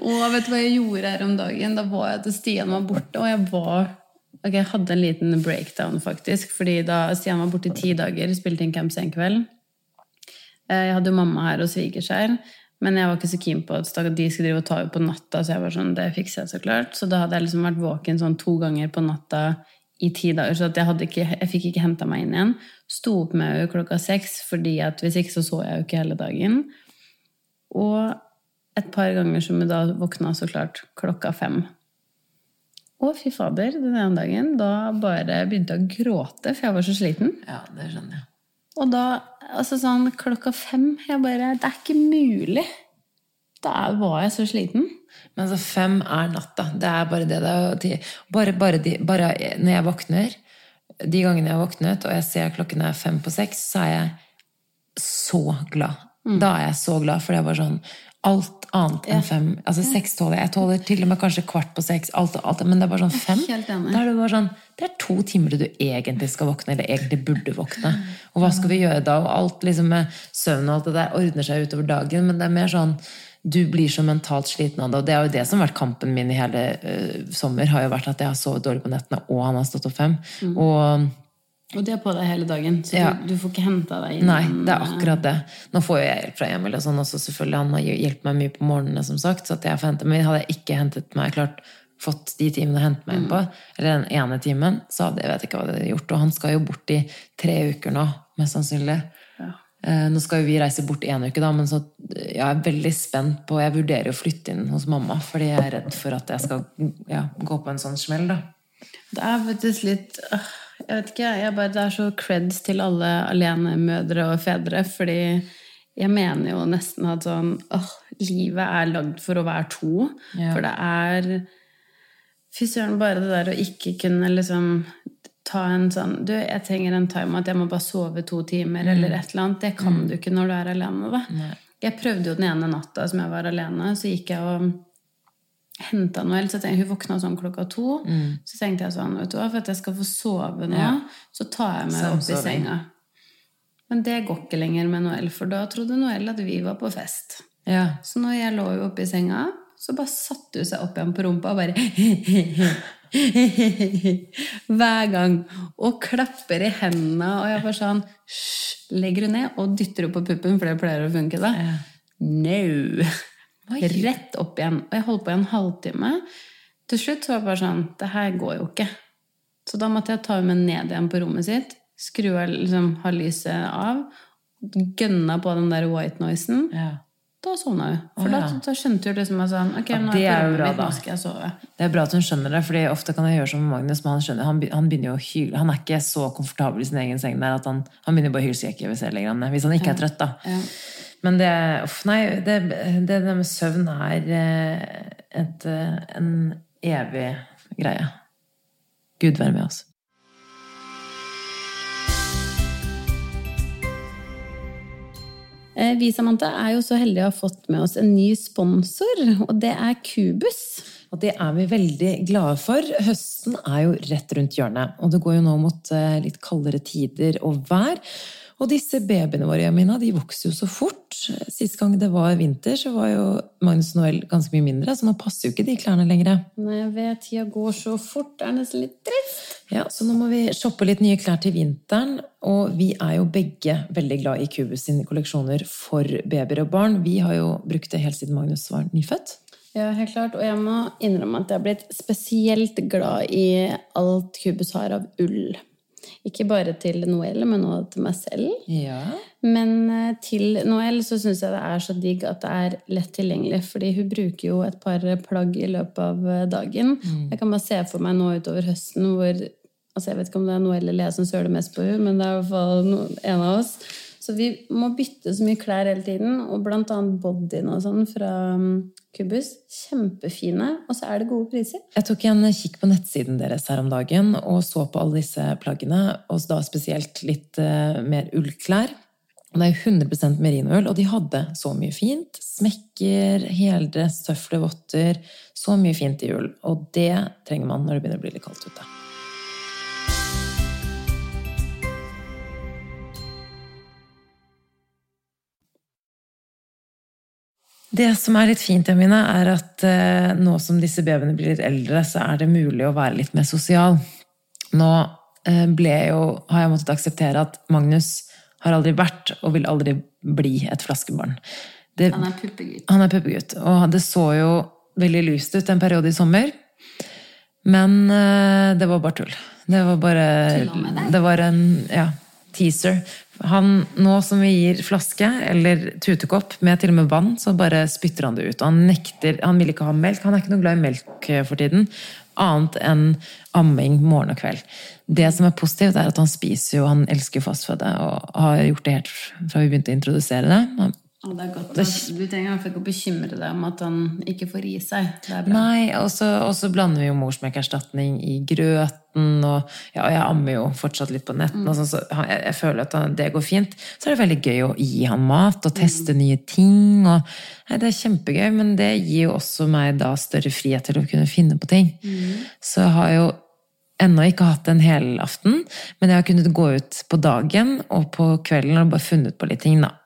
Og vet du hva jeg gjorde her om dagen? Da var jeg til Stian var borte, og jeg var Ok, jeg hadde en liten breakdown, faktisk. Fordi da Stian var borte i ti dager, spilte inn camps en kveld. Jeg hadde jo mamma her og svigers her, men jeg var ikke så keen på at de skulle drive og ta henne på natta, så jeg var sånn, det fikser jeg så klart. Så da hadde jeg liksom vært våken sånn to ganger på natta i ti dager, så jeg, ikke, jeg fikk ikke henta meg inn igjen. Sto opp med henne klokka seks, fordi at hvis ikke så så jeg jo ikke hele dagen. Og et par ganger som hun da våkna så klart klokka fem. Å, fy fader, den ene dagen, da bare begynte jeg å gråte, for jeg var så sliten. Ja, det skjønner jeg. Og da, altså sånn klokka fem, jeg bare Det er ikke mulig! Da var jeg så sliten. Men altså, fem er natta. Det er bare det. det er, bare, bare, de, bare når jeg våkner, de gangene jeg har våknet, og jeg ser klokken er fem på seks, så er jeg så glad. Mm. Da er jeg så glad, for det er bare sånn Alt annet enn fem Altså seks tåler jeg. Jeg tåler til og med kanskje kvart på seks, alt, alt, men det er bare sånn fem. Da er det bare sånn Det er to timer du egentlig skal våkne, eller egentlig burde våkne. Og hva skal vi gjøre da? Og alt liksom med søvn og alt det der ordner seg utover dagen, men det er mer sånn du blir så mentalt sliten av det. Og det er jo det som har vært kampen min i hele uh, sommer. har jo vært at jeg har sovet dårlig på nettene, og han har stått opp fem. Og Og det er på deg hele dagen, så Ja. du, du får ikke henta deg inn. Nei, det er akkurat det. Nå får jo jeg hjelp fra Emil og sånn også, selvfølgelig. Han har hjulpet meg mye på morgenene, som sagt. Så at jeg får hente, men hadde jeg ikke hentet meg klart fått de timene å hente meg inn på, eller den ene timen, så hadde jeg vet ikke hva det hadde gjort. Og han skal jo bort i tre uker nå, mest sannsynlig. Ja. Eh, Nå skal jo vi reise bort en uke, da, men så jeg er veldig spent på Jeg vurderer å flytte inn hos mamma, fordi jeg er redd for at jeg skal ja, gå på en sånn smell, da. Det er faktisk litt øh, Jeg vet ikke, jeg bare, det er så creds til alle alenemødre og -fedre, fordi jeg mener jo nesten at sånn åh, Livet er lagd for å være to. Ja. For det er Fy søren, bare det der å ikke kunne liksom ta en sånn Du, jeg trenger en time at jeg må bare sove to timer, eller et eller annet. Det kan du ikke når du er alene, da. Nei. Jeg prøvde jo den ene natta som jeg var alene, så gikk jeg og henta Noel. Så jeg hun våkna sånn klokka to. Så tenkte jeg sånn, vet du hva, for at jeg skal få sove nå, Ja. så tar jeg meg opp i Samsoving. senga. Men det går ikke lenger med Noel, for da trodde Noel at vi var på fest. Ja. Så når jeg lå jo oppe i senga, så bare satte hun seg opp igjen på rumpa og bare Hver gang. Og klapper i hendene. Og jeg bare sånn Legger hun ned og dytter henne på puppen, for det pleier å funke da. Ja. No! Oi. Rett opp igjen. Og jeg holdt på i en halvtime. Til slutt så var det bare sånn Det her går jo ikke. Så da måtte jeg ta henne med ned igjen på rommet sitt. Skru av liksom, ha lyset av. Gønna på den der white noisen. ja. Da sovna hun. For oh, da, ja. da skjønte hun liksom at sånn Ok, nå det er jeg på rommet mitt, nå skal jeg sove. Det er bra at hun skjønner det, for ofte kan jeg gjøre som Magnus, men han skjønner, han, han begynner jo å hyle. Han er ikke så komfortabel i sin egen seng der at han, han begynner bare å hyle jeg legger han ned, hvis han ikke er trøtt. da. Ja. Men det, uff, nei, det, det med søvn er eh, et, eh, en evig greie. Gud være med oss. Eh, Vi Samantha, er jo så heldige å ha fått med oss en ny sponsor, og det er Kubus. Og det er vi veldig glade for. Høsten er jo rett rundt hjørnet, og det går jo nå mot litt kaldere tider og vær. Og disse babyene våre Jamina, de vokser jo så fort. Sist gang det var vinter, så var jo Magnus og Noel ganske mye mindre, så nå passer jo ikke de klærne lenger. Når jeg vet tida går så fort, det er nesten litt trist. Ja, Så nå må vi shoppe litt nye klær til vinteren. Og vi er jo begge veldig glad i Kubus sine kolleksjoner for babyer og barn. Vi har jo brukt det helt siden Magnus var nyfødt. Ja, helt klart. Og jeg må innrømme at jeg har blitt spesielt glad i alt Kubus har av ull. Ikke bare til Noel, men også til meg selv. Ja. Men eh, til Noel så syns jeg det er så digg at det er lett tilgjengelig. Fordi hun bruker jo et par plagg i løpet av dagen. dagen. Jeg kan bare se for meg nå utover høsten hvor altså Jeg vet ikke om det er Noel eller jeg som søler mest på henne, men det er i hvert fall en av oss. Så vi må bytte så mye klær hele tiden. Og blant annet bodyen og sånn fra Kubus. Kjempefine. Og så er det gode priser. Jeg tok en kikk på nettsiden deres her om dagen og så på alle disse plaggene, og da spesielt litt uh, mer ullklær. Det er jo 100 merinoull, og de hadde så mye fint. Smekker, heldress, tøfler, votter. Så mye fint i ull. Og det trenger man når det begynner å bli litt kaldt ute. Det som er litt fint, Emine, er at eh, nå som disse babyene blir eldre, så er det mulig å være litt mer sosial. Nå eh, ble jo, har jeg måttet akseptere at Magnus har aldri vært og vil aldri bli et flaskebarn. Det, Han er puppegutt. han er puppegutt, og det så jo veldig lyst ut en periode i sommer. Men eh, det var bare tull. Det var bare? Det var en ja, teaser. Han, nå som vi gir flaske eller tutekopp med til og med vann, så bare spytter han det ut. Og han nekter, han vil ikke ha melk. Han er ikke noe glad i melk eh, for tiden. Annet enn amming morgen og kveld. Det som er positivt, er at han spiser jo, han elsker fastføde og har gjort det helt fra vi begynte å introdusere det. Han Og det er godt. at Du trenger ikke å bekymre deg om at han ikke får i seg. Det bra. Nei, og så blander vi jo morsmelkerstatning i grøten, og ja, jeg ammer jo fortsatt litt på netten, og sånn, så jeg, jeg føler at det går fint. Så er det veldig gøy å gi han mat og teste nye ting, og nei, det er kjempegøy, men det gir jo også meg da større frihet til å kunne finne på ting. Så jeg har jo ennå ikke hatt en helaften, men jeg har kunnet gå ut på dagen og på kvelden og bare funnet på litt ting, da.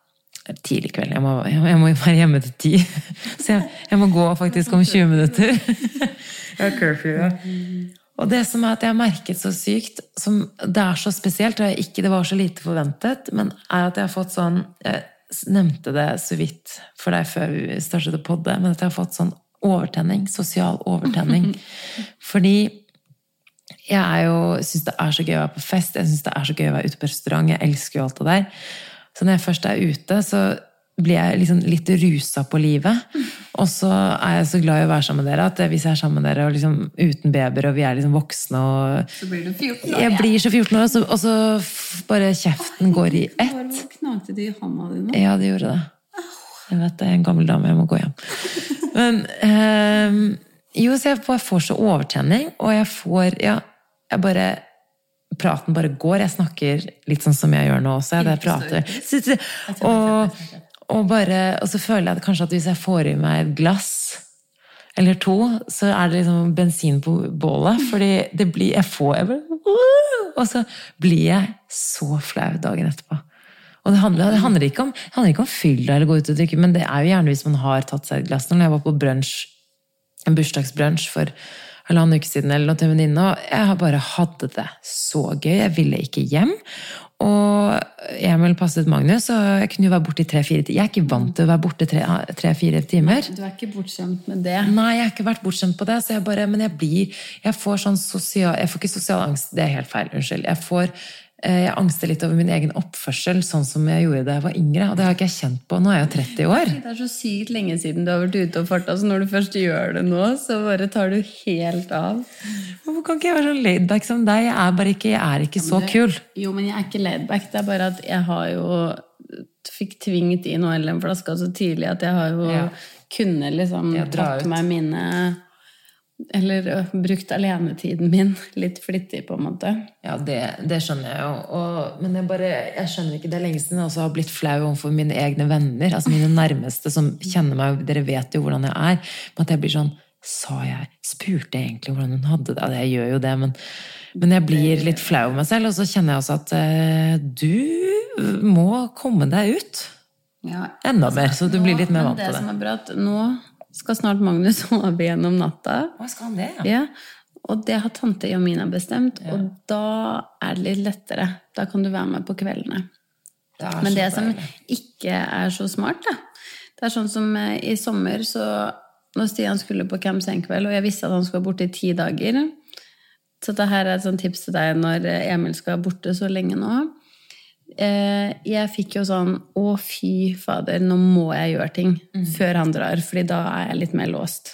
Tidlig kveld. Jeg må, jeg må være hjemme til ti. Så jeg, jeg må gå faktisk om 20 minutter. Jeg har curfew, ja. Og det som er at jeg har merket så sykt, som det er så spesielt, og ikke det var så lite forventet, men er at jeg har fått sånn Jeg nevnte det så vidt for deg før vi startet å podde, men at jeg har fått sånn overtenning. Sosial overtenning. Fordi jeg er jo, syns det er så gøy å være på fest, jeg syns det er så gøy å være ute på restaurant. Jeg elsker jo alt det der. Så når jeg først er ute, så blir jeg liksom litt rusa på livet. Og så er jeg så glad i å være sammen med dere at hvis jeg er sammen med dere og liksom uten babyer, og vi er liksom voksne og Så blir du 14 år. Jeg blir så 14 år, og så, og så bare kjeften går i ett. Hvor knakte det i hånda di nå? Ja, det gjorde det. Jeg vet det er en gammel dame, jeg må gå hjem. Men ehm, Jo, så jeg får så overtenning, og jeg får Ja, jeg bare Praten bare går. Jeg snakker litt sånn som jeg gjør nå også. Jeg prater. Og, og, bare, og så føler jeg at kanskje at hvis jeg får i meg et glass eller to, så er det liksom bensin på bålet. Fordi det blir Jeg får jeg bare, Og så blir jeg så flau dagen etterpå. Og det handler, det handler ikke om, handler ikke om fylla eller gå ut og drikke, men det er jo gjerne hvis man har tatt seg et glass. Når jeg var på brunch, en bursdagsbrunsj for halvannen uke siden, eller noe til en venninne, og jeg bare hadde det så gøy. Jeg ville ikke hjem. Og Emil passet Magnus, og jeg kunne jo være borte i tre-fire timer. Jeg er ikke vant til å være borte tre-fire timer. Du er ikke bortskjemt med det. Nei, jeg har ikke vært bortskjemt på det. Så jeg bare, men jeg blir Jeg får sånn sosial Jeg får ikke sosial angst, det er helt feil. Unnskyld. Jeg får jeg angster litt over min egen oppførsel, sånn som jeg gjorde da jeg var yngre. Og det har ikke jeg kjent på. Nå er jeg jo 30 år. Det er så sykt lenge siden du har vært ute og farta, så når du først gjør det nå, så bare tar du helt av. Hvorfor kan ikke jeg være så laidback som deg? Jeg er bare ikke, jeg er ikke så kul. Jo, men jeg er ikke laidback. Det er bare at jeg har jo fikk tvingt inn OL-en-flaska så tidlig at jeg har jo Ja. kunne liksom tatt meg mine Eller ø, brukt alenetiden min litt flittig, på en måte. Ja, det, det skjønner jeg jo. Og, men jeg bare, jeg skjønner ikke, det er lenge siden jeg også har blitt flau overfor mine egne venner. Altså mine nærmeste som kjenner meg, dere vet jo hvordan jeg er. Men at jeg blir sånn Sa jeg Spurte jeg egentlig hvordan hun hadde det? Ja, jeg gjør jo det, men, men jeg blir litt flau over meg selv. Og så kjenner jeg også at eh, du må komme deg ut. Ja, Enda mer, så du blir litt mer vant vant det til som det. er bra, at nå skal snart Magnus sove gjennom natta. Hva skal han det, ja? Ja, og det har tante Jamina bestemt, og da er det litt lettere. Da kan du være med på kveldene. Det Men det som ikke er så smart, da Det er sånn som eh, i sommer, så når Stian skulle på Camp Senkveld, og jeg visste at han skulle være borte i ti dager Så dette her er et sånt tips til deg når eh, Emil skal være borte så lenge nå. Eh, Jeg fikk jo sånn Å, fy fader, nå må jeg gjøre ting før han drar, fordi da er jeg litt mer låst.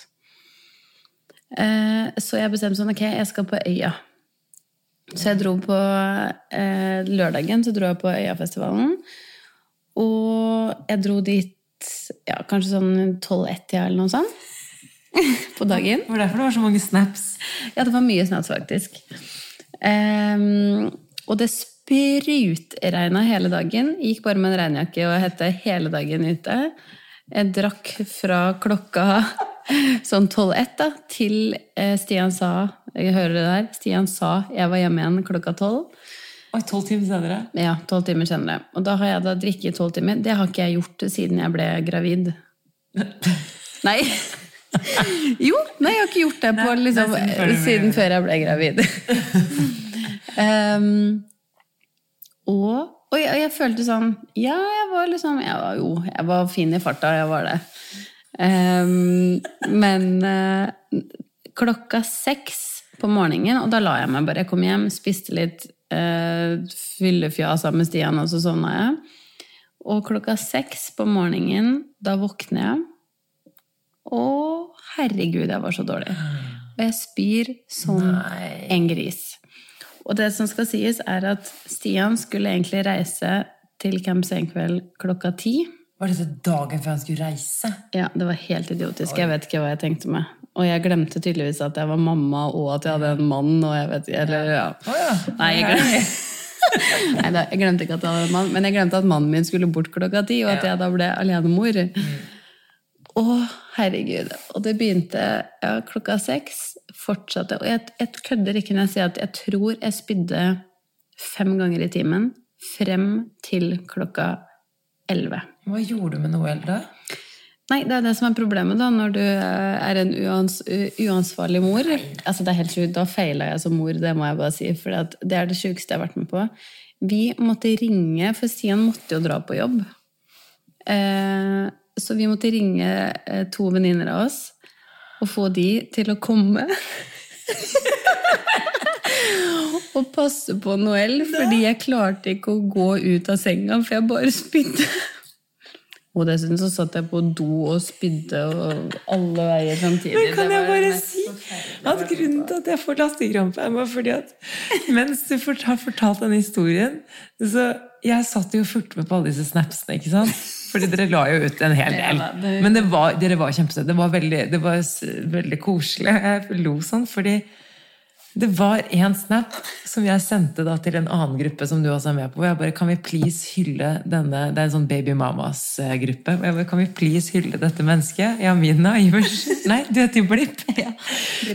Eh, Så jeg bestemte sånn, ok, jeg skal på Øya. Så jeg dro på eh, lørdagen så dro jeg på Øyafestivalen. Og jeg dro dit ja, kanskje sånn 12-1-tida eller noe sånt. på dagen. Det var derfor det var så mange snaps. Ja, det var mye snaps, faktisk. Um, og det sprutregna hele dagen. Gikk bare med en regnjakke og hette hele dagen ute. Jeg drakk fra klokka sånn 12-1 til eh, Stian sa Jeg hører det der. Stian sa jeg var hjemme igjen klokka 12. Oi, tolv timer senere. Ja, tolv timer senere. Og da har jeg da drikket i tolv timer. Det har ikke jeg gjort siden jeg ble gravid. Nei. Jo, nei, jeg har ikke gjort det på, Nei, liksom, siden før jeg ble gravid. um, og, og, jeg, jeg følte sånn Ja, jeg var liksom jeg var, Jo, jeg var fin i farta, jeg var det. Um, men uh, klokka seks på morgenen, og da la jeg meg bare. Jeg kom hjem, spiste litt uh, fyllefjas med Stian, og så sovna jeg. Og klokka seks på morgenen, da våkner jeg. Å, herregud, jeg var så dårlig. Og jeg spyr som Nei. en gris. Og det som skal sies, er at Stian skulle egentlig reise til Camp Senkveld klokka ti. Var dette dagen før han skulle reise? Ja, det var helt idiotisk. Jeg vet ikke hva jeg tenkte med. Og jeg glemte tydeligvis at jeg var mamma, og at jeg hadde en mann, og jeg vet Eller, ja. Nei, jeg glemte, Nei da, jeg glemte ikke at jeg hadde en mann, men jeg glemte at mannen min skulle bort klokka ti, og at jeg da ble alenemor. Å, herregud. Og det begynte ja, klokka seks. Fortsatte. Og jeg, jeg kødder ikke når jeg sier at jeg tror jeg spydde fem ganger i timen frem til klokka elleve. Hva gjorde du med Noel da? Nei, det er det som er problemet da, når du eh, er en uans uansvarlig mor. Altså, det er helt sjukt. Da feila jeg som mor, det må jeg bare si. For det er det sjukeste jeg har vært med på. Vi måtte ringe, for Stian måtte jo dra på jobb. Eh, så vi måtte ringe eh, to venninner av oss. Å få de til å komme. og passe på Noel, fordi jeg klarte ikke å gå ut av senga, for jeg bare spydde. Og dessuten så satt jeg på do og spydde og alle veier samtidig. Men kan jeg bare si at grunnen til at jeg får lastekrampe, er bare fordi at mens du har fortalt denne historien, så jeg satt jo og fulgte med på alle disse snapsene, ikke sant? Fordi dere la jo ut en hel del. Men det var, dere var kjempesøte. Det var det var veldig koselig. Jeg lo sånn, fordi det var en snap som jeg sendte da til en annen gruppe som du også er med på. hvor Jeg bare, kan vi please hylle denne, Det er en sånn Baby Mamas-gruppe. og jeg bare, Kan vi please hylle dette mennesket? Jamina Iversen. Nei, du heter jo Blipp.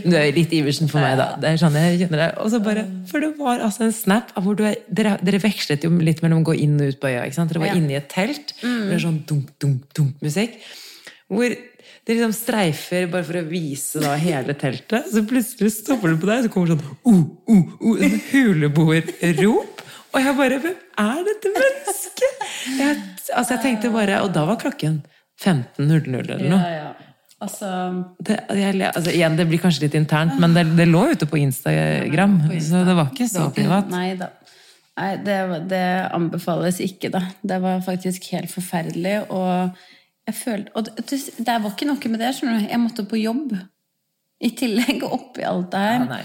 Du er litt Iversen for meg, da. Det er sånn jeg kjenner deg. Og så bare, For det var altså en snap hvor du er, dere, dere vekslet jo litt mellom å gå inn og ut på øya. ikke sant? Dere var inne i et telt. Mm. Det er sånn dunk, dunk, dunk musikk. Hvor det liksom streifer bare for å vise da hele teltet. Så plutselig stopper det på deg, så kommer det sånn uh, uh, uh, en huleboerrop. Og jeg bare Hvem er dette mennesket? Jeg, altså jeg tenkte bare, Og da var klokken 15.00 eller noe. Ja, ja. Altså, Det, jeg, altså igjen, det blir kanskje litt internt, men det, det lå ute på Instagram. Så det var ikke så privat. Nei da. Nei, det, det anbefales ikke, da. Det var faktisk helt forferdelig. Og jeg følte Og det, det var ikke noe med det, skjønner du. Jeg måtte på jobb. I tillegg oppi alt det her. Ja, nei.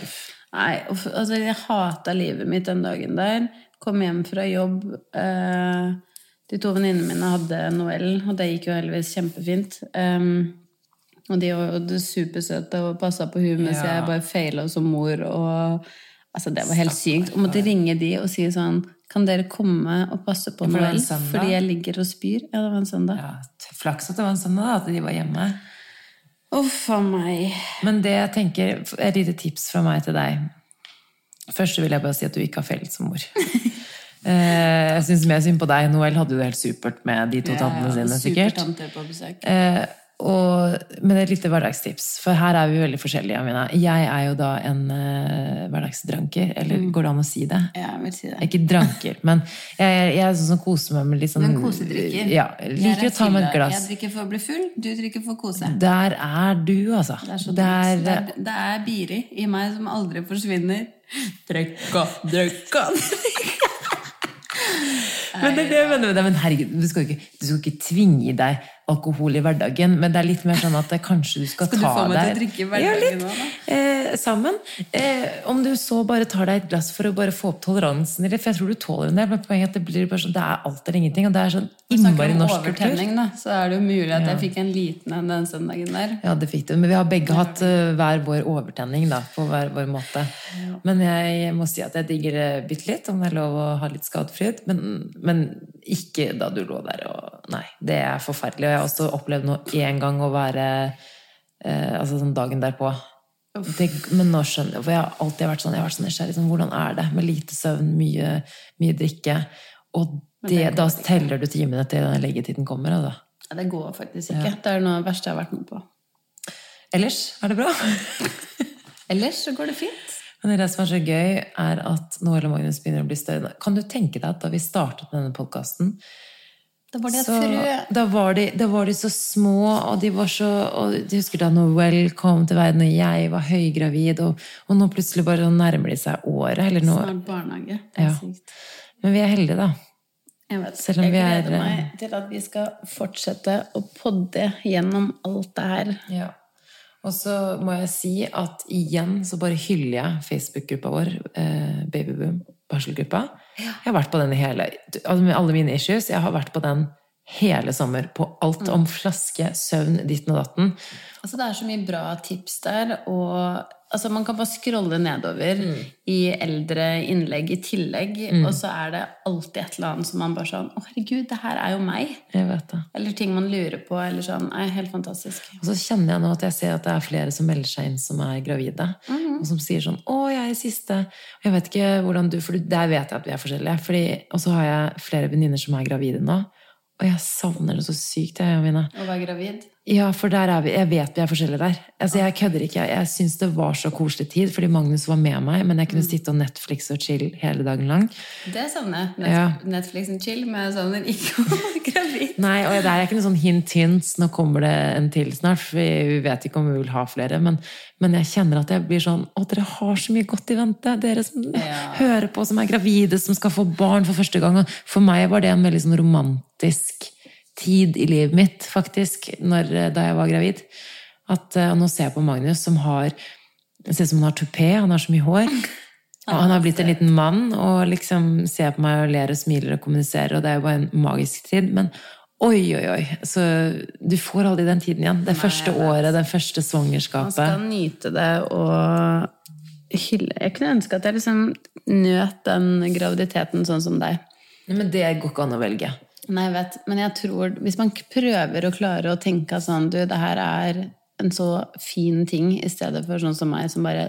Nei, og altså, jeg hata livet mitt den dagen der. Kom hjem fra jobb. Eh, de to venninnene mine hadde Noel, og det gikk jo heldigvis kjempefint. Um, og de var jo supersøte og passa på hun mens Ja. jeg bare faila som mor. Og, altså, det var helt sykt. Og måtte ringe de og si sånn Kan dere komme og passe på For Noel? søndag? Fordi jeg ligger og spyr. Ja, det var en søndag. Ja, flaks at det var en søndag, da, at de var hjemme. Uff a meg. Men det jeg tenker, et lite tips fra meg til deg. Først vil jeg bare si at du ikke har feilet som mor. Eh, jeg syns mer synd på deg. Noel hadde jo det helt supert med de to tantene sine, sikkert. På besøk. Eh, og, men et lite hverdagstips, for her er vi veldig forskjellige. Amina. Jeg er jo da en uh, hverdagsdranker, eller går det an å si det? Ja, jeg vil si det. Ikke dranker, men jeg, jeg er sånn som koser meg med litt sånn Men kosedrikker. Ja, er liker å ta med et glass. Jeg drikker for å bli full, du drikker for å kose. Der er du, altså. Det er, så Det er, det, er, Biri i meg som aldri forsvinner. Drøkka, drøkka! Men det er det jeg mener med det. Men herregud, du skal, ikke, du skal ikke tvinge deg alkohol i hverdagen, men det er litt mer sånn at kanskje du skal, Skal du ta få meg til å drikke i hverdagen òg, nå, da? Eh, sammen. Eh, om du så bare tar deg et glass for å bare få opp toleransen, litt, for jeg tror du tåler en del, men poenget er at det blir bare sånn, det er alt eller ingenting, og det er sånn Snakker innmari om norsk kultur. overtenning, da, så er det jo mulig at jeg fikk en liten en den søndagen der. Ja, det fikk du. Men vi har begge hatt uh, hver vår overtenning, da, på hver vår måte. Men jeg må si at jeg digger det bitte litt, om det er lov å ha litt skadefryd. Men, men ikke da du lå der og Nei, det er forferdelig. Og jeg har også opplevd nå én gang å være eh, Altså sånn dagen derpå. Det, men nå skjønner jeg, for jeg har alltid vært sånn, jeg har vært sånn nysgjerrig. Sånn, hvordan er det med lite søvn, mye, mye drikke? Og det, da teller du timene til den leggetiden kommer. Altså. Ja, det går faktisk ikke. Det er noe av det verste jeg har vært med på. Ellers er det bra. Ellers så går det fint. Men det som er så gøy, er at Noel og Magnus begynner å bli større. Kan du tenke deg at da vi startet denne podkasten, Da var det så frø. da var, de, da var de så små, og de var så og de husker da Noel kom til verden, og jeg var høygravid, og, og nå plutselig bare nærmer de seg året. Eller noe. Snart barnehage. Det er Ja. sykt. Men vi er heldige, da. Jeg vet. Selv om jeg vi er- gleder meg til at vi skal fortsette å podde gjennom alt det her. Ja. Og så må jeg si at igjen så bare hyller jeg Facebook-gruppa vår, eh, Babyboom, barselgruppa. Jeg har vært på den hele altså Med alle mine issues, jeg har vært på den hele sommer. På alt om flaske, søvn, ditten og datten. Altså, det er så mye bra tips der, og altså, man kan bare scrolle nedover i eldre innlegg i tillegg, og så er det alltid et eller annet som man bare sånn Å, herregud, det her er jo meg! Jeg vet det. Eller ting man lurer på, eller sånn. Er helt fantastisk. Og så kjenner jeg nå at jeg ser at det er flere som melder seg inn som er gravide. Og som sier sånn 'Å, jeg er i siste'. Og jeg vet ikke hvordan du For der vet jeg at vi er forskjellige. Fordi, og så har jeg flere venninner som er gravide nå. Og jeg savner det så sykt, jeg, Mine. Å være gravid. Ja, for der er vi, jeg vet vi er forskjellige der. Altså, jeg kødder ikke. Jeg, jeg syns det var så koselig tid, fordi Magnus var med meg, men jeg kunne sitte og Netflix og chill hele dagen lang. Det savner jeg. Net Ja. Netflix og chill, men jeg savner ikke å være gravid. Nei, og det er ikke noe sånn hint hints, nå kommer det en til snart, for vi vet ikke om vi vil ha flere, men, men jeg kjenner at jeg blir sånn, å, dere har så mye godt i vente, dere som Ja. hører på, som er gravide, som skal få barn for første gang, og for meg var det en veldig sånn romantisk tid i livet mitt, faktisk, når, da jeg var gravid. At, eh, og nå ser jeg på Magnus, som har, det ser ut som han har tupé, han har så mye hår, og han har blitt en liten mann, og liksom ser på meg og ler og smiler og kommuniserer, og det er jo bare en magisk tid, men oi, oi, oi, så du får aldri den tiden igjen. Det første året, det første Man svangerskapet. skal nyte det og hylle Jeg kunne ønske at jeg liksom nøt den graviditeten sånn som deg. Nei, Men det går ikke an å velge. Nei, jeg vet, men jeg tror Hvis man prøver å klare å tenke sånn Du, det her er en så fin ting, i stedet for sånn som meg, som bare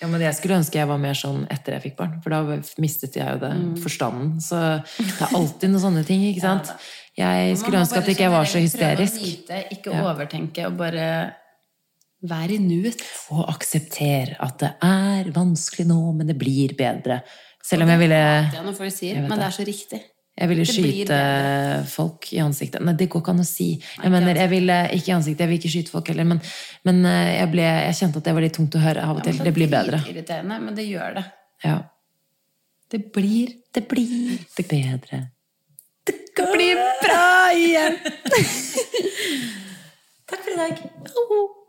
Ja, men jeg skulle ønske jeg var mer sånn etter jeg fikk barn, for da mistet jeg jo det forstanden. Så det er alltid noen sånne ting, ikke sant? Jeg skulle ønske at ikke jeg var så hysterisk. Nyte, ikke overtenke, og bare være i nuet. Og akseptere at det er vanskelig nå, men det blir bedre. Selv om jeg ville, Ja, når folk sier, men det er så riktig. Jeg ville Det skyte folk i ansiktet. Nei, det går ikke an å si. Jeg mener, jeg ville ikke i ansiktet, jeg vil ikke skyte folk heller, men, men eh, jeg, ble, jeg kjente at det var litt tungt å høre av og til. Det blir bedre. Irriterende, men det gjør det. Ja. Det blir Det blir bedre. Det blir bra igjen! Takk for i dag.